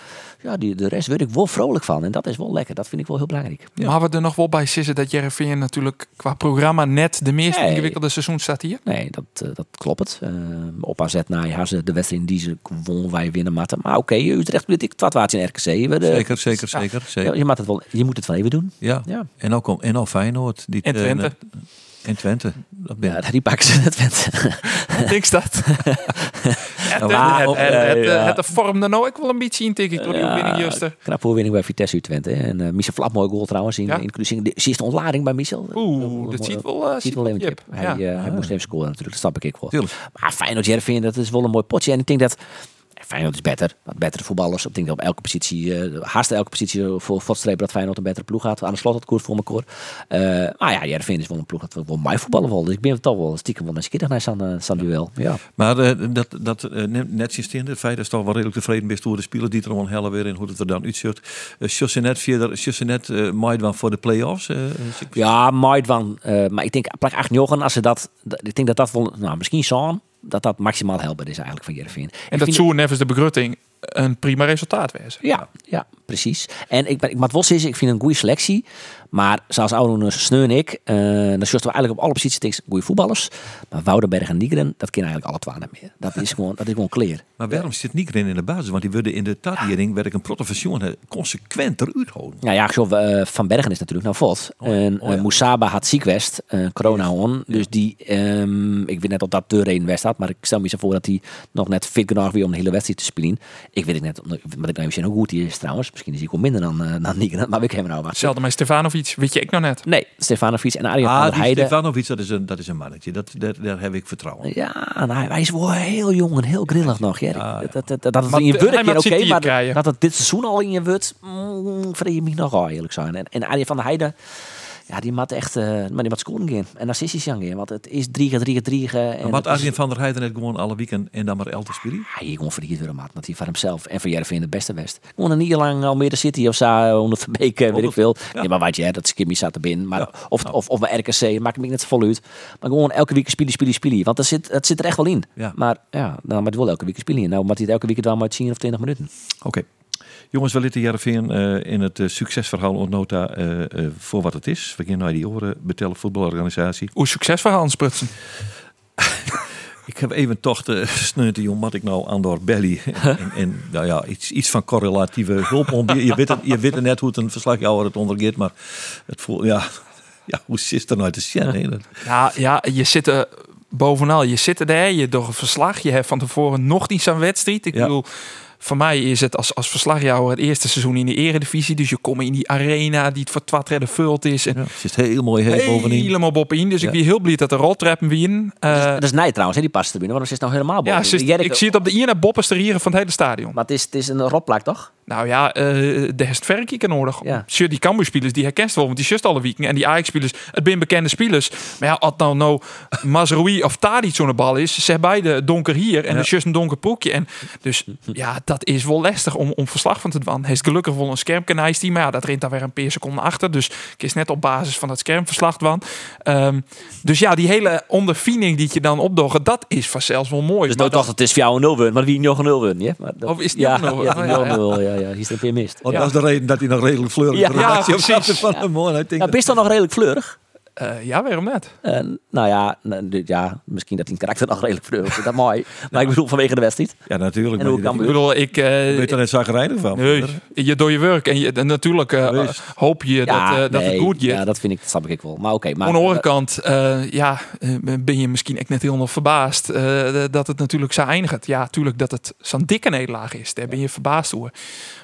ja, die, de rest word ik wel vrolijk van. En dat is wel lekker. Dat vind ik wel heel belangrijk. Maar we er nog wel bij zitten dat Jervin natuurlijk qua programma net de meest Nee. ingewikkelde seizoen staat hier. Nee, dat, eh, dat klopt. Uh, op AZ na ze de wedstrijd die ze won, wij winnen matten. Maar oké, Utrecht weet ik, waard in RKC. We de- Zeker, zeker, Ja. zeker. Ja, zeker. je, moet het wel, je moet het wel even doen. Ja. Ja. En ook, en ook Feyenoord. Die En eh, Twente. En Twente. Dat ben Ja, die pakken ze het went. Niks dat. het, het vormde nou ik wel een beetje in, denk ik, door die overwinning juster. Knappe overwinning bij Vitesse U Twente. hè. En uh, Michel Flap, mooi goal trouwens. In, Ja. in Cruising. de eerste ontlading bij Michel. Oeh, dat ziet wel, uh, ziet wel even. Hij, Ja. eh, hij moest even scoren natuurlijk, dat snap ik wel. Tuurlijk. Maar Feyenoord Jervin, dat is wel een mooi potje. En ik denk dat Feyenoord is beter. Wat betere voetballers. Ik denk dat op elke positie, uh, haast elke positie voor voorstrepen dat Feyenoord een betere ploeg had. Aan de slot het koers voor elkaar. Uh, maar ja, Jervin is wel een ploeg dat wel mij voetballen wil. Dus ik ben toch wel stiekem wel nieuwsgierig naar zo'n zo'n duel. Ja. Maar eh, dat, dat eh, ne- net sinds het feit dat je toch wel redelijk tevreden bent door de spelers die er gewoon hellen weer in hoe het er dan uitziet. Uh, net verder, net maaid voor de play-offs? eh, is Ja, Maid van. Uh, maar ik denk, plak 8 jochen, als ze dat, ik denk dat dat wel, nou misschien zo'n, dat dat maximaal helpen is eigenlijk van Jervin. En dat zou nevens de begrutting een prima resultaat wezen. Ja, ja, precies. En ik, ben, ik moet wel zeggen, ik vind een goede selectie. Maar zoals oude Sneu en ik, uh, dan zullen we eigenlijk op alle posities tegen goede voetballers. Maar Woudenberg en Nigren, dat kennen eigenlijk alle twaalf niet meer. Dat is gewoon, dat is gewoon clear. Maar waarom zit Nigren in de basis? Want die worden in de tadering werd ik een protoversion consequent eruit houden. Nou ja, zo, uh, Van Bergen is natuurlijk nou vod. Oh ja, en oh ja. uh, Moussaba had ziekwest, uh, corona on. Dus die, um, ik weet net of dat deur één west had. Maar ik stel me zo voor dat hij nog net fit genoeg weer om de hele wedstrijd te spelen. Ik weet het net, maar ik nou even hoe goed hij is trouwens. Misschien is hij wel minder dan, uh, dan Nigren. Maar ik heb hem nou wat. Hetzelfde met Stefanovic, weet je ik nog net. Nee, Stefanovic en Arjen van Ah, der die Heijden. Stefanovic, dat is een, dat is een mannetje. Dat, daar, daar heb ik vertrouwen. Ja, nou, hij is wel heel jong en heel grillig nog. Ja. Ja, ja. Dat, dat, dat, dat het in je wurk oké, maar krijgen. dat het dit seizoen al in je wurt, mm, vrees je me nogal eerlijk zijn. En, en Arjen van der Heijden, ja, die moet echt, uh, maar die moet scoren gaan. En narcistisch gaan. Want het is 3 3 3 en Maar wat is- Arjen van der Heijden net gewoon alle weekend en dan maar elke spelen? Ja, hier gewoon verdiend weer maat. Dat hij van hemzelf en van Jervin het beste best. Gewoon een jaar lang Almere City of zo, onder Verbeek, eh, weet ik veel. Ja. maar wat je, dat Skimmy zat er binnen. Maar, Ja. of, of, of bij RKC, maakt me net vol uit. Maar gewoon elke week spelen, spelen, spelen. Want dat zit, het zit er echt wel in. Ja. Maar ja, dan moet het wel elke week spelen. Nou, moet hij het elke week dan maar 10 of 20 minuten. Oké. Jongens, we laten Jervin eh in het eh, succesverhaal ontnota eh voor wat het is. We gaan naar die oren betellen voetbalorganisatie. Hoe succesverhaal sprutsen. Ik heb even toch de sneunte, jong, wat ik nou aan door belly. En, en nou ja, iets, iets van correlatieve hulp. om- Je, je, weet het, je weet het net hoe het een verslagjouwer het ondergeeft, maar het voelt, ja, ja hoe is er nou te zien? Ja, ja, je zit er bovenal. Je zit er daar, je door een verslag. Je hebt van tevoren nog niet zo'n wedstrijd. Ik Ja. bedoel, voor mij is het als, als verslagjouwer het eerste seizoen in de eredivisie. Dus je komt in die arena die het voor redden vult is. En Ja, het is heel mooi heet bovenin. helemaal bovenin. Dus Ja. ik ben heel blij dat de roltreppen winnen. Eh, dat is nee trouwens, hè, die pastribune. Waarom is het nou helemaal ja, boven? Jerk- ik zie het op de ene boppenster van het hele stadion. Maar het is, het is een rotplak, toch? Nou ja, eh de heeft verrekijker nodig. Ja. Ja. Die Cambuur-spelers, die herkent wel, want die just alle weken. En die Ajax-spelers, het zijn bekende spelers. Maar ja, als nou, nou Mazraoui of Tadic zo'n bal is, ze hebben beide donker hier en Ja. dus just een donker poekje. En dus ja, dat is wel lastig om, om verslag van te doen. Hij is gelukkig wel een schermkanijs die, maar ja, dat rent daar weer een paar seconden achter. Dus ik is net op basis van het schermverslag van. Ehm, dus ja, die hele ondervinding die je dan opdoggen, dat is vanzelfs wel mooi. Dus Maar nou dan- toch, het is voor jou een 0 win, maar wie nog een 0 win, ja? Maar dat- Of is het ja, een 0? Ja, ja, ja. 0 ja, ja, ja. Hier is er een keer mist. Want Ja. dat is de reden dat hij nog redelijk fleurig Ja, de ja, op precies. van hem. hoor. En hij denkt, Nou, best dan nog redelijk fleurig? Eh, ja, waarom net? Eh, nou ja, ja, misschien dat die karakter nog redelijk fleurig is. Dat mooi. Maar ik bedoel vanwege de wedstrijd. ja, natuurlijk. En hoe kan je Ik bedoel, ik... eh, weet er net zagrijnig van. Nee, je door je werk en, je, en natuurlijk eh, hoop je dat, eh, dat nee, het goed gaat. Ja, dat vind ik, dat snap ik wel. Maar oké, maar... Aan de andere kant, eh, ja, ben je misschien echt net heel nog verbaasd eh, dat het natuurlijk zo eindigt. Ja, natuurlijk dat het zo'n dikke nederlaag is. Daar ben je verbaasd door.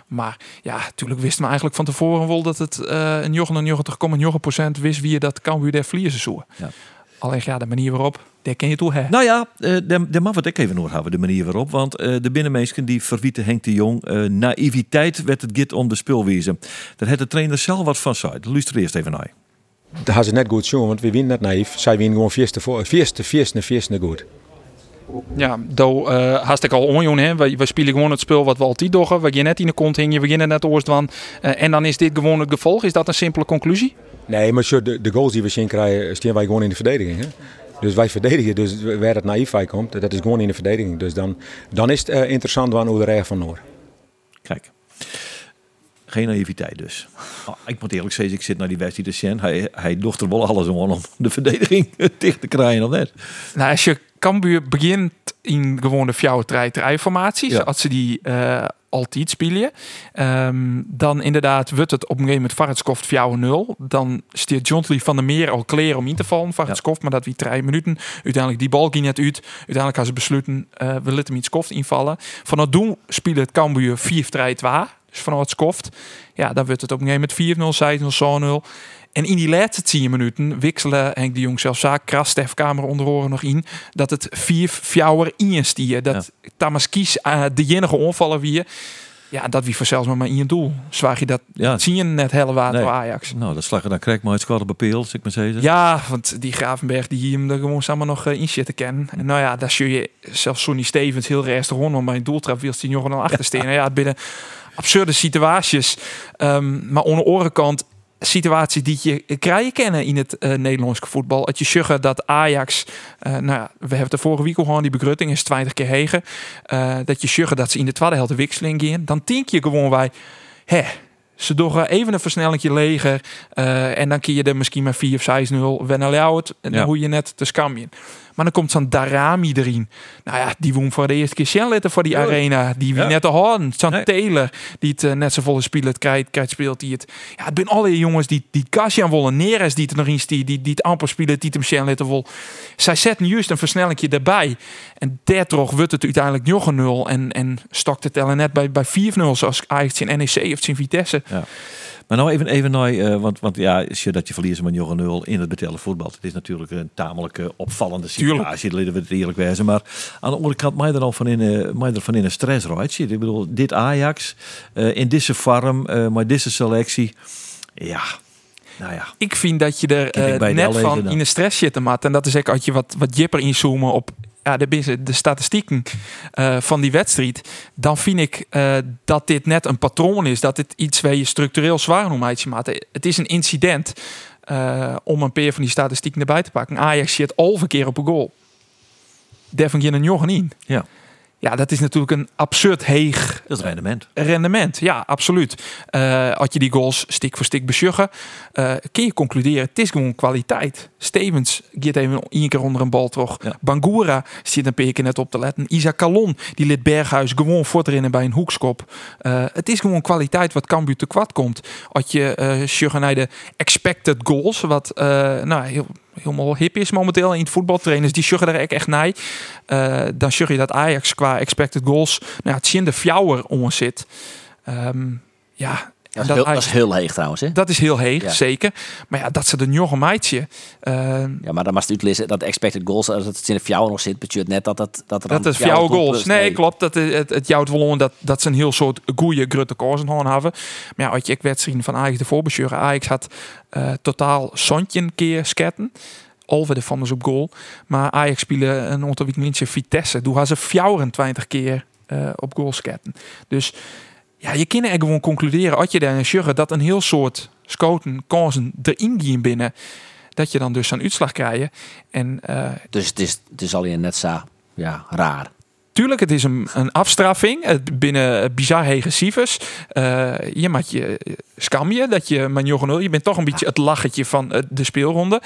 Maar ja, natuurlijk wisten we eigenlijk van tevoren wel dat het eh een 99,9 procent wist wie je dat Cambuur der verliezen zou. Ja. Alleen ja, de manier waarop, daar ken je toe hè. Nou ja, eh, daar mag wat ik even nog hebben, de manier waarop. Want eh, de binnenmeesken die verwieten Henk de Jong. eh, naïviteit werd het git om de spulwezen. Daar had de trainer zelf wat van zei. Luister eerst even naar. Dat had ze net goed zo, want we winnen net naïef. Zij winnen gewoon vierste voor, vierste, vierste, vierste goed. Ja, do uh, haast ik al onjoen hè. We, we spelen gewoon het spel wat we altijd doen. We gaan net in de kont hingen, we beginnen net oost van. Eh, en dan is dit gewoon het gevolg. Is dat een simpele conclusie? Nee, maar de, de goals die we zien krijgen, staan wij gewoon in de verdediging. Hè? Dus wij verdedigen, dus waar het naïef bij komt, dat is gewoon in de verdediging. Dus dan, dan is het eh, interessant waar hoe de van Noor. Kijk. Geen naïviteit dus. Ah, ik moet eerlijk zeggen, ik zit naar die wedstrijd te zien. Hij, hij docht er wel alles aan om de verdediging dicht te krijgen of net. Nou, als je Cambuur begint in gewone fjouwertrij-formaties, als ze die eh, altijd spelen, ehm, dan inderdaad wordt het op een gegeven moment Varetskoft fjouwer 0. Dan steert John Lee van der Meer al kleren om in te vallen, Varetskoft, maar dat wie drie minuten. Uiteindelijk die bal ging net uit. Uiteindelijk gaan ze besluiten, uh, we laten hem iets koft invallen. Van doen spelen het Cambuur 4 3 2 van wat skoft. Ja, dan wordt het op een gegeven moment 4-0, 6-0, 0 En in die laatste 10 minuten wikselen Henk de Jong zelfs zaak, kras, Stefkamer onder oren nog in, dat het 4-4 in stier. Dat Tamas Thomas Kies uh, de enige onvallen wie ja, dat wie voor zelfs maar in je doel. Zwaag je dat, ja. dat zie je net hele water. Ajax. Nou, dat slag dan krijg maar het squad op peel, ik maar zeggen. Ja, want die Gravenberg die hier hem er gewoon samen nog eh, in zitten kennen. En nou ja, daar zie je zelfs Sonny Stevens heel erg rondom, maar in doeltrap wil hij nog dan achter. Ja. ja, binnen absurde situaties. Ehm, maar de andere kant situatie die je krijgen kennen in het eh Nederlandse voetbal. Het je zeggen dat Ajax, eh, nou ja, we hebben de vorige week al gewoon die begrutting is 20 keer hegen. Eh, dat je zeggen dat ze in de tweede helft de wisseling gaan. Dan denk je gewoon bij, hè, ze doen even een versnellingje leger. eh, en dan kun je er misschien maar 4 of 6-0 wennen het. En dan Ja. hoe je net te scamien. Maar dan komt zo'n Darami erin. Nou ja, die woon voor de eerste keer Shell voor die arena. Die wie Ja. net te horen. Zo'n Nee. Taylor, die het eh, net zo volle spelen krijgt, krijgt speelt. Die het, ja, het zijn alle jongens die, die Kasian willen. Neres die het nog eens, die, die, die het amper spelen, die het hem Shell wil. Zij zetten juist een versnellingje erbij. En daardoor wordt het uiteindelijk nog een 0. En, en stokt het tellen net bij, bij 4-0, zoals Ajax in NEC of in Vitesse. Maar nou even, even naar, eh, want, want ja, je dat je verliest met Jochen 0 in het betellen voetbal. Het is natuurlijk een tamelijk eh, opvallende situatie, dat we het eerlijk wezen. Maar aan de andere kant, mij er al van in, eh, mij er van in een stress right? Ik bedoel, dit Ajax, in deze vorm, eh maar deze selectie. Ja, nou ja. Ik vind dat je er net L-lezen van in de stress zit, Matt. En dat is ook als je wat, wat jipper inzoomen op ja, de, de statistieken eh, van die wedstrijd. Dan vind ik eh, dat dit net een patroon is. Dat dit iets waar je structureel zwaar om maat. Het is een incident eh, om een paar van die statistieken erbij te pakken. Ajax zit al een keer op een goal. Daar vang je een jongen in. Ja. Ja, dat is natuurlijk een absurd heeg Dat is rendement. rendement. Ja, absoluut. Als je die goals stik voor stik besjuggen, kun je concluderen, het is gewoon kwaliteit. Stevens gaat even één keer onder een bal terug. Ja. Bangura zit een paar keer net op te letten. Isaac Calon, die lid Berghuis gewoon voortrennen bij een hoekskop. Eh, het is gewoon kwaliteit wat Cambuur te kwad komt. Als je sjuggen naar de expected goals, wat eh, nou, heel, helemaal hip is momenteel in het voetbaltrainers, die sjuggen er echt naar. Eh, dan sjug je dat Ajax qua expected goals, nou ja, het zien de fjouwer om zit. Ehm, ja, Dat is, en heel, dat is heel heeg trouwens. Hè? dat is heel heeg, Ja. zeker. Maar ja, dat ze de jonge meidje. ehm, Ja, maar dan was het uitlezen dat expected goals, als het in de fjouwer nog zit, betekent net dat dat dat dat is jouw goals. Nee, klopt. Dat is, het, het jouwt wel dat, dat ze een heel soort goede grutte kozen hebben. Maar ja, als je ik wedstrijden van Ajax de voorbesturen. Ajax had eh, totaal zontje keer sketten. Alve de van dus op goal. Maar Ajax spelen een aantal week Vitesse. Toen hadden ze 24 keer eh, op goal sketten. Dus ja, je kan er gewoon concluderen. Als je daar een dat een heel soort scouten, kansen erin gaan binnen. Dat je dan dus een uitslag krijgt. En eh, Dus het is, het is alleen net zo ja, raar. Tuurlijk, het is een, een afstraffing het binnen bizar hege cijfers. Eh, je maakt je skam je dat je nul. Je bent toch een beetje het lachetje van eh, de speelronde.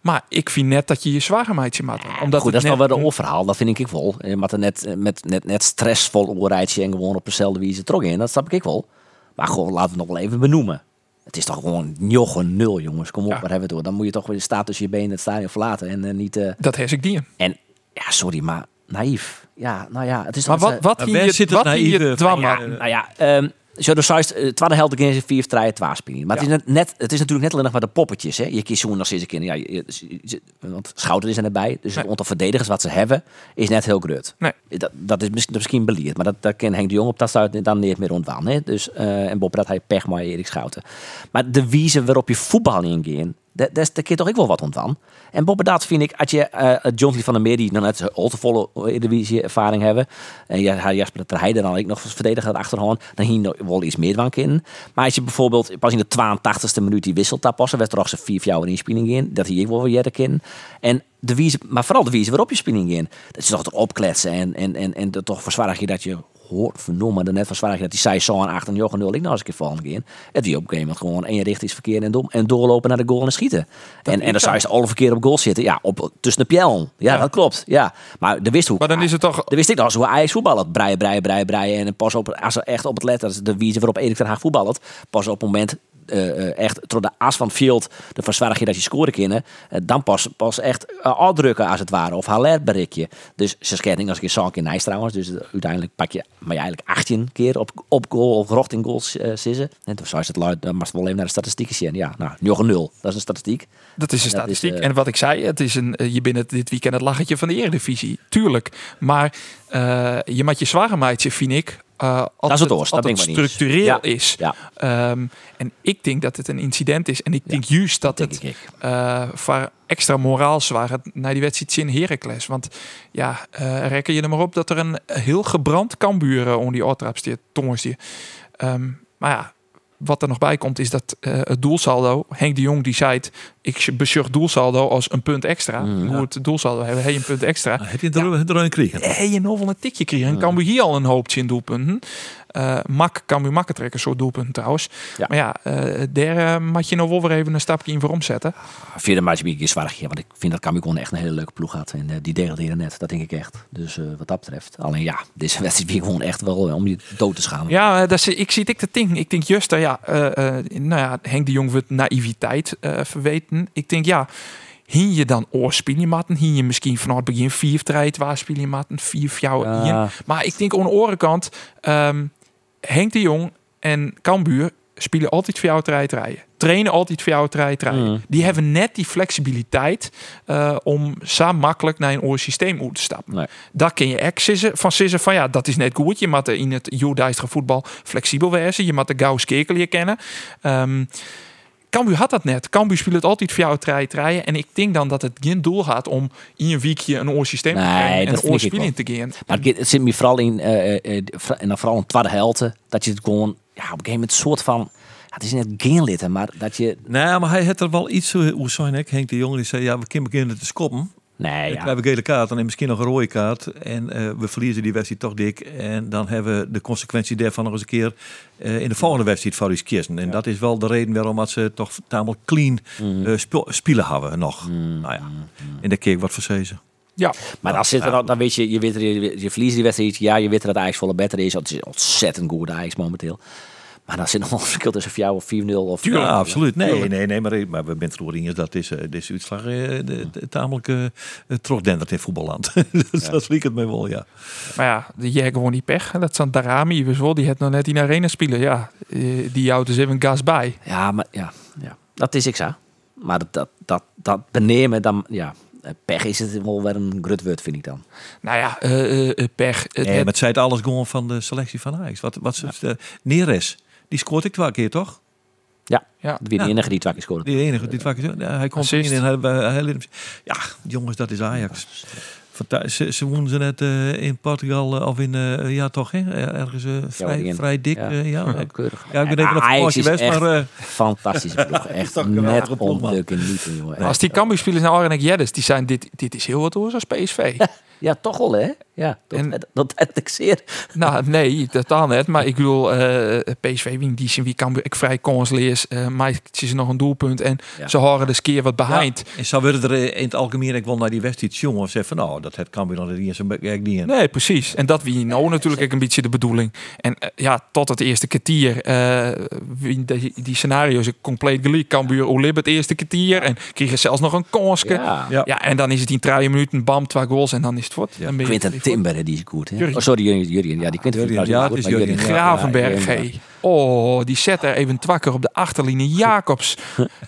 Maar ik vind net dat je je zwager maatje maakt. Omdat Goed, het dat is nog net- wel een overhaal. Dat vind ik wel. Eh, Maar er net, eh, met, net, net stressvol oorrijtje en gewoon op dezelfde wijze trok in. Dat snap ik wel. Maar gewoon, laten we het nog wel even benoemen. Het is toch gewoon njochen nul, jongens. Kom op, Ja. waar hebben we het door? Dan moet je toch weer de staat tussen je benen het stadion verlaten. En eh, niet... eh, Dat heb ik die. en ja, sorry, maar naïef. Ja, nou ja, het is Maar toch- wat, wat hier zit het wat hier dwam? Eh, Nou ja, ehm zo de size, uh, tweede helft keer in 4 3 2 spelen. Maar het, is net, het is natuurlijk net alleen nog maar de poppetjes. Hè. Je kiest zo nog steeds een keer. Ja, je- je- je- want Schouten is er net bij. Dus het aantal verdedigers wat ze hebben is net heel groot. Nee. Dat, dat is misschien, misschien beleerd. Maar dat, dat kan Henk de Jong op dat stuit dan niet meer rondwaan. Hè. Dus, eh, en Bob dat hij pech maar Erik Schouten. Maar de wijze waarop je voetbal ingaan. Daar kun je toch ook wel wat ontwan. En Bob dat vind ik, als je eh John van der Meer, die nog net zo al te volle Eredivisie ervaring hebben. En Jasper de Heijden dan ik nog als verdediger achterhand. Dan hier nog wel iets meer van in. Maar als je bijvoorbeeld pas in de 82e minuut die wisselt daar passen, werd er ook zo'n vier jouw inspeling in. Dat hier ik wel weer in. En de wijze, maar vooral de wijze waarop je spinning in. Dat is toch te opkletsen en, en, en, en toch verzwaar je dat je hoort vernoemen er net verzwaar je dat die zei zo aan 8 en jochen 0 ik nou eens een keer volgende keer. Het die op een gegeven moment gewoon één richtingsverkeer en, dom, en doorlopen naar de goal en schieten. en, en dan zou je alle verkeer op goal zitten. Ja, op, tussen de pjel. Ja, Ja. dat klopt. Ja. Maar de wist hoe. Maar dan is het toch... Dan wist ik nog hoe Ajax voetballen. Breien, breien, breien, breien. En pas op, als ze echt op het letten, dat is de wijze waarop Erik ten Haag voetballt. Pas op het moment, echt door de as van het veld, de verzwaar je dat je scoren kunnen. eh, dan pas, pas echt uh, uitdrukken als het ware. Of haler berichtje. Dus ze schetting als ik een zo'n keer nice trouwens. Dus eh, uiteindelijk pak je, maar je eigenlijk 18 keer op, op goal of rocht in goals eh sissen. En toen je het luid, dan mag je wel even naar de statistieken zien. Ja, nou, 0 Dat is een statistiek. Dat is een En dat is, statistiek. eh, en wat ik zei, het is een, eh, je bent het dit weekend het lachetje van de Eredivisie. Tuurlijk. Maar eh, je maakt je zware meidje, vind ik. Het oors, dat ik niet eens. structureel Ja. is. Ja. Ehm, en ik denk dat het een incident is. En ik denk juist dat het ik. eh, voor extra moraal zwaar het naar die wedstrijd in Heracles. Want ja, eh reken je er maar op dat er een heel gebrand Cambuur uh, om die oortrap stiert. Tongens die. Ehm, maar ja, wat er nog bij komt is dat eh, het doelsaldo, Henk de Jong die zei ik besjug doelsaldo als een punt extra. Mm, Hoe het doelsaldo hebben, hey, een punt extra. Heb je er er een kregen? Hey, je nog wel een tikje krijgen. En Cambuur hier al een hoopje in doelpunten. Eh mak kan u makken trekken, soort doelpunten trouwens. Ja. Maar ja, eh daar eh, moet je nog wel weer even een stapje in voor omzetten. Vierde match ben ik zwaar want ik vind dat Cambuur echt een hele leuke ploeg had. En die degraderen net, dat denk ik echt. Dus wat dat betreft. Alleen ja, deze wedstrijd weer gewoon echt wel om je dood te schamen. Ja, dat is, ik zie ik te ding. Ik denk juist, eh, ja, nou ja, Henk de Jong wordt naïviteit verweten. Ik denk, ja, hien je dan oorspelingmatten? Hien je misschien vanaf het begin vier strijd waar spelingmatten, vier jou Ja. Maar ik denk aan de andere kant, ehm, Henk de Jong en Cambuur spelen altijd voor jou strijd rijden. Trainen altijd voor jou strijd rijden. Mm. Die hebben net die flexibiliteit eh, om zo makkelijk naar een oor systeem uit te stappen. Nee. Daar kun je echt sissen, van sissen van ja, dat is net goed. Je moet in het Joodijstere voetbal flexibel wezen. Je moet de skekel je kennen. Ehm Cambuur had dat net. Cambuur speelt het altijd voor jou strijd rijden. En ik denk dan dat het geen doel gaat om in een weekje een oor systeem te Nee, krijgen en dat een oorspeling te gaan. Maar het, zit me vooral in, eh, eh, eh, en dan vooral in het tweede helte, dat je het gewoon, ja, op een gegeven moment soort van, het is net geen litten, maar dat je, Nee, maar hij had er wel iets, hoe hoe zei ik, Henk de Jong, die zei, ja, we kunnen beginnen te skoppen. Nee, Dan ja. krijgen we gele kaart en misschien nog een rode kaart. En eh, we verliezen die wedstrijd toch dik. En dan hebben we de consequentie daarvan nog eens een keer eh, in de volgende wedstrijd voor ons kiezen. En dat is wel de reden waarom dat ze toch tamelijk clean Mm. eh, speel- spelen hebben nog. Nou ja, en daar keek ik wat voor zezen. Ja, Maar dan, zit er, dan, dan weet je, je, weet, er- je, je verliest die wedstrijd. Ja, je weet dat Ajax volle beter is. Het is ontzettend goed Ajax momenteel. Maar dan zit nog wel een verschil tussen jou of 4-0 of... Ja, absoluut. Nee, nee, nee, maar, maar we bent Roringers, dat is eh, deze uitslag eh, de, de, tamelijk eh, eh, in voetballand. dus dat liep het mij wel, ja. maar ja, die jij gewoon die pech. Dat is aan Darami, we zo, die het nog net in arena spelen. Ja, die houdt dus even gas bij. Ja, maar ja, ja. dat is ik zo. Maar dat, dat, dat, dat benemen, dan, ja, pech is het wel weer een grut woord, vind ik dan. Nou ja, eh, eh, eh, pech. Het- Nee, maar het- zei het alles gewoon van de selectie van Ajax. Wat, wat ze, eh, Neres, die scoort ik twee keer, toch? Ja, Ja. de Ja. enige die twee keer scoorde. Die enige, die twee keer. Ja, hij komt erin en hij, hij, hij liet hem- Ja, jongens, dat is Ajax. Ze, ze wonen ze net eh, in Portugal, eh, of in, eh, ja toch, hè? ergens eh, vrij, in- vrij dik. ja. ja. Keurig. Ja, ik ben even een Ajax vakantie is geweest, echt maar... eh, Fantastische ploeg. Echt net om te genieten, jongen. als die Cambuur-spelers nou en Jeddes, die zijn dit, dit is heel wat hoor, als PSV. Ja, toch wel, hè? Ja, dat, En- dat, dat heb ik zeer. nou, nee, totaal net. Maar ik bedoel, eh, PSV wien die zien wie Cambuur ik vrij kanslees. eh maar ze nog een doelpunt en Ja. ze horen dus keer wat behind. En zo werden er eh, in het algemeen, ik wil naar die wedstrijd jongen of zeggen van nou, dat het kan weer nog niet een kijk niet in. Nee, precies. En dat wie nou natuurlijk ook een beetje de bedoeling. En eh, ja, tot het eerste kwartier. eh wie die, die scenario's is compleet gelijk. Cambuur Olib het eerste kwartier. En kregen zelfs nog een kanske. Ja. Ja. Ja. en dan is het in 30 minuten, bam, twee goals en dan is Dan ben je- Quinten Timber, die is goed. Hè? Oh, sorry, Jurgen. Ja, die Quinten Jurgen, Timber ja, is het is goed, maar Jurgen. Jurgen- Gravenberg, ja, ja, hey. Oh, die zet er even twakker op de achterlinie. Jacobs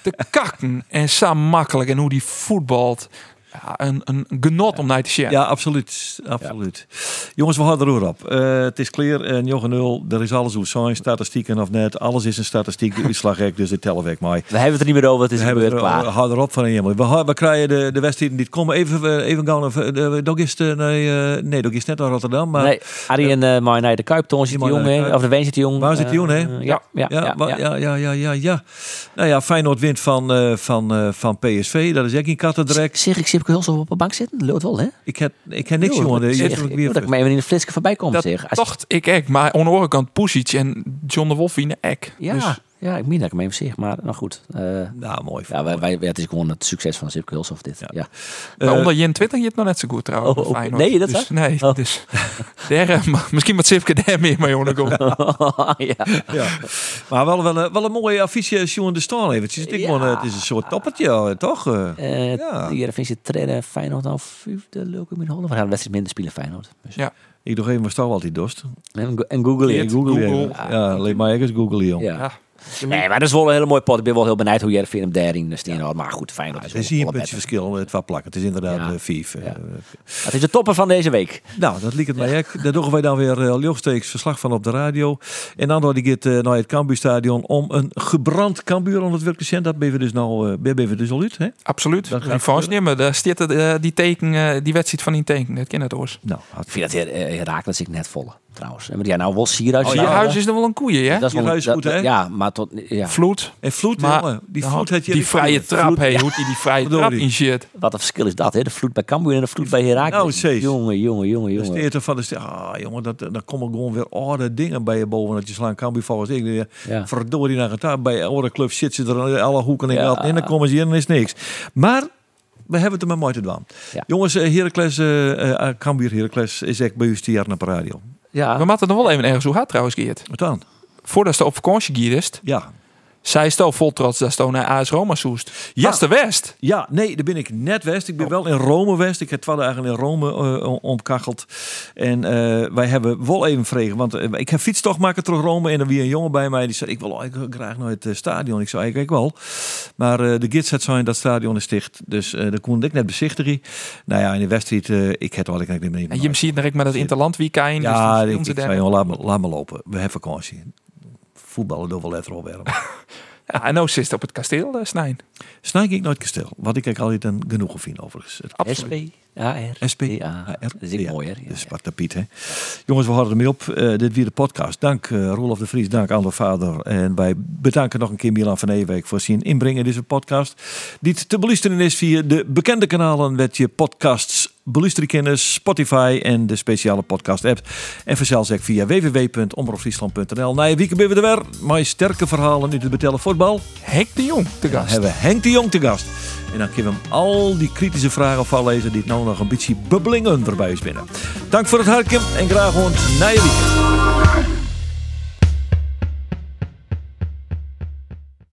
te kakken. En Sam makkelijk. En hoe die voetbalt. Ja, een, een genot om naar te zien. Ja, absoluut. absoluut. Jongens, we houden er op. Eh, het is clear, en Jochen 0, er is alles hoe zijn, statistieken of net. Alles is een statistiek, de uitslag ook, dus de tellen weg maar. We hebben het er niet meer over, het is We hebben gebeurd, klaar. hou erop van een we, we krijgen de, de wedstrijden die komen. Even, eh, even gaan. Even, de, Dog is, eh, nee, eh, nee, is net naar Rotterdam. Maar nee, Arie en uh, maar naar de Kuip, Toon zit Die de maar jong, naar de hè? Kuip. of de Ween zit de jong. Waar zit die jong, hè? Eh, ja, ja, Ja, ja, ja. ja, ja, ja, ja, ja. Nou ja, Feyenoord wint van, eh, van, eh, van PSV. Dat is ook in Kattendrek. Zeg ik Sipke Hulsen op de bank zitten? Loopt wel, hè? Ik heb, ik heb niks, jongen. Je ik, ik, weer dat ik me even in de flitske voorbij kom, Dat zeg. Als- dacht ik echt. Maar aan de andere kant Pusic en John de Wolf in de ek. ja, Dus ja, ik meen dat ik hem even zeg, maar nou goed. eh, Nou, mooi. ja, wij, wij, het is gewoon het succes van Sipke Hulsen of dit. Ja. Ja. Maar Eh, onder Jen 20 je het nog net zo goed trouwens. Oh, oh, nee, dat dus, is Nee, Oh. dus daar, eh, maar misschien met Sipke daar meer mee onderkomen. ja. Ja. Maar wel, wel, een- wel een mooie affiche Sjoen de Staan eventjes. Ik Ja. het is een soort toppertje, eh, toch? Eh, Eh Ja. Hier vind je trainen Feyenoord al vijfde leuke in Holland. We gaan wedstrijd minder spelen Feyenoord. Dus. Ja. ik doe even mijn stal altijd dorst. En, go- en Google, Ja, je. Google. Google. Ja, ja leed maar eens Google, joh. Ja. Ja. Nee, maar dat is wel een hele mooie pot. Ik ben wel heel benieuwd hoe Jervin hem daarin steen had. Maar goed, Er is wel hier wel een beetje verschil, het wat plakken. Het is inderdaad Ja. eh, vijf. eh, Ja. Het is de topper van deze week. Nou, dat liep het mij ook. Daar doen wij dan weer uh, verslag van op de radio. En dan die gaat eh, naar het Cambuurstadion om een gebrand Cambuur om het werk te. Dat ben we dus nou, ben we dus al uit, hè? Absoluut. Dat Dat gaat vast nemen. Daar staat het, eh, die teken, eh, die wedstrijd van die teken. Dat ken het oors. Nou, Ik vind dat Herakles ik net volle, trouwens. Maar ja, nou wel Sierhuis. Oh, je ja. huis is er wel een koeien, hè? Dat is wel Sierhuis dat- goed, hè? Ja, maar tot... Ja. Vloed. En Vloed, Maar jongen. Die dan Vloed had- je die vrije trap, hey, hoe die die vrije trap in shit. Wat een verschil is dat, hè? De vloed bij Cambuur en de vloed bij Herakles. Nou, zees. jongen, jongen, jongen, De jongen. steerte van de ste- Ah, jongen, dat, dan komen gewoon weer orde dingen bij je boven. Dat je slaan Cambuur volgens ik. Ja. Verdorie naar het daar. Bij andere clubs zit ze er in alle hoeken en gaten in. Dan komen ze hier en is niks. Maar we hebben het er maar mooi te doen. Ja. Jongens, eh, Heracles, eh eh, Cambuur Heracles is echt bij u stier naar de radio. Ja, We moeten nog wel even ergens hoe hard trouwens, Geert. Wat dan? Voordat ze op vakantie gierst, Ja. Zij stel vol trots dat ze naar AS Roma zoest. Ja. De West. Ja, nee, daar ben ik net West. Ik ben wel in Rome West. Ik heb twaalf dagen in Rome eh, omkacheld. En eh, wij hebben wel even vregen. Want eh, ik heb fietstocht maken terug Rome. En er wie een jongen bij mij die zei: Ik wil eigenlijk graag naar het stadion. Ik zei: Ik, ik wel. Maar de gids had zijn dat stadion is dicht. Dus daar kon ik net bezichtigen. Nou ja, in de wedstrijd, ik heb wel ik niet meer. En je ziet direct met het interland weekend. Ja, dus ik, ik zei: laat, me, laat me lopen. We hebben vakantie. Voetballen door wel opwerpen. Ja, en nou zit op het kasteel, uh, Snijn. Snij ik nooit kasteel. Wat ik eigenlijk altijd een genoegen vind overigens. Het Absoluut. SP-A-R. SP-A-R. Dat is ik mooi, hè? De Zwarte Piet, hè. Jongens, we houden ermee op. Eh, dit weer de podcast. Dank uh, Rolof de Vries, dank Ander Vader. En wij bedanken nog een keer Milan van Ewijk voor zijn inbreng in deze podcast. Die te beluisteren is via de bekende kanalen met je podcasts beluisterkennis, Spotify en de speciale podcast app. En vanzelfs ook via www.omroepfriesland.nl. Na je week ben we er weer. Maar sterke verhalen uit het betellen voetbal. Henk de Jong te Dan gast. hebben we Henk de Jong te gast. En dan kunnen we hem al die kritische vragen voorlezen die het nou nog een beetje bubbling erbij is binnen. Dank voor het hartje en graag gewoon na je weekend.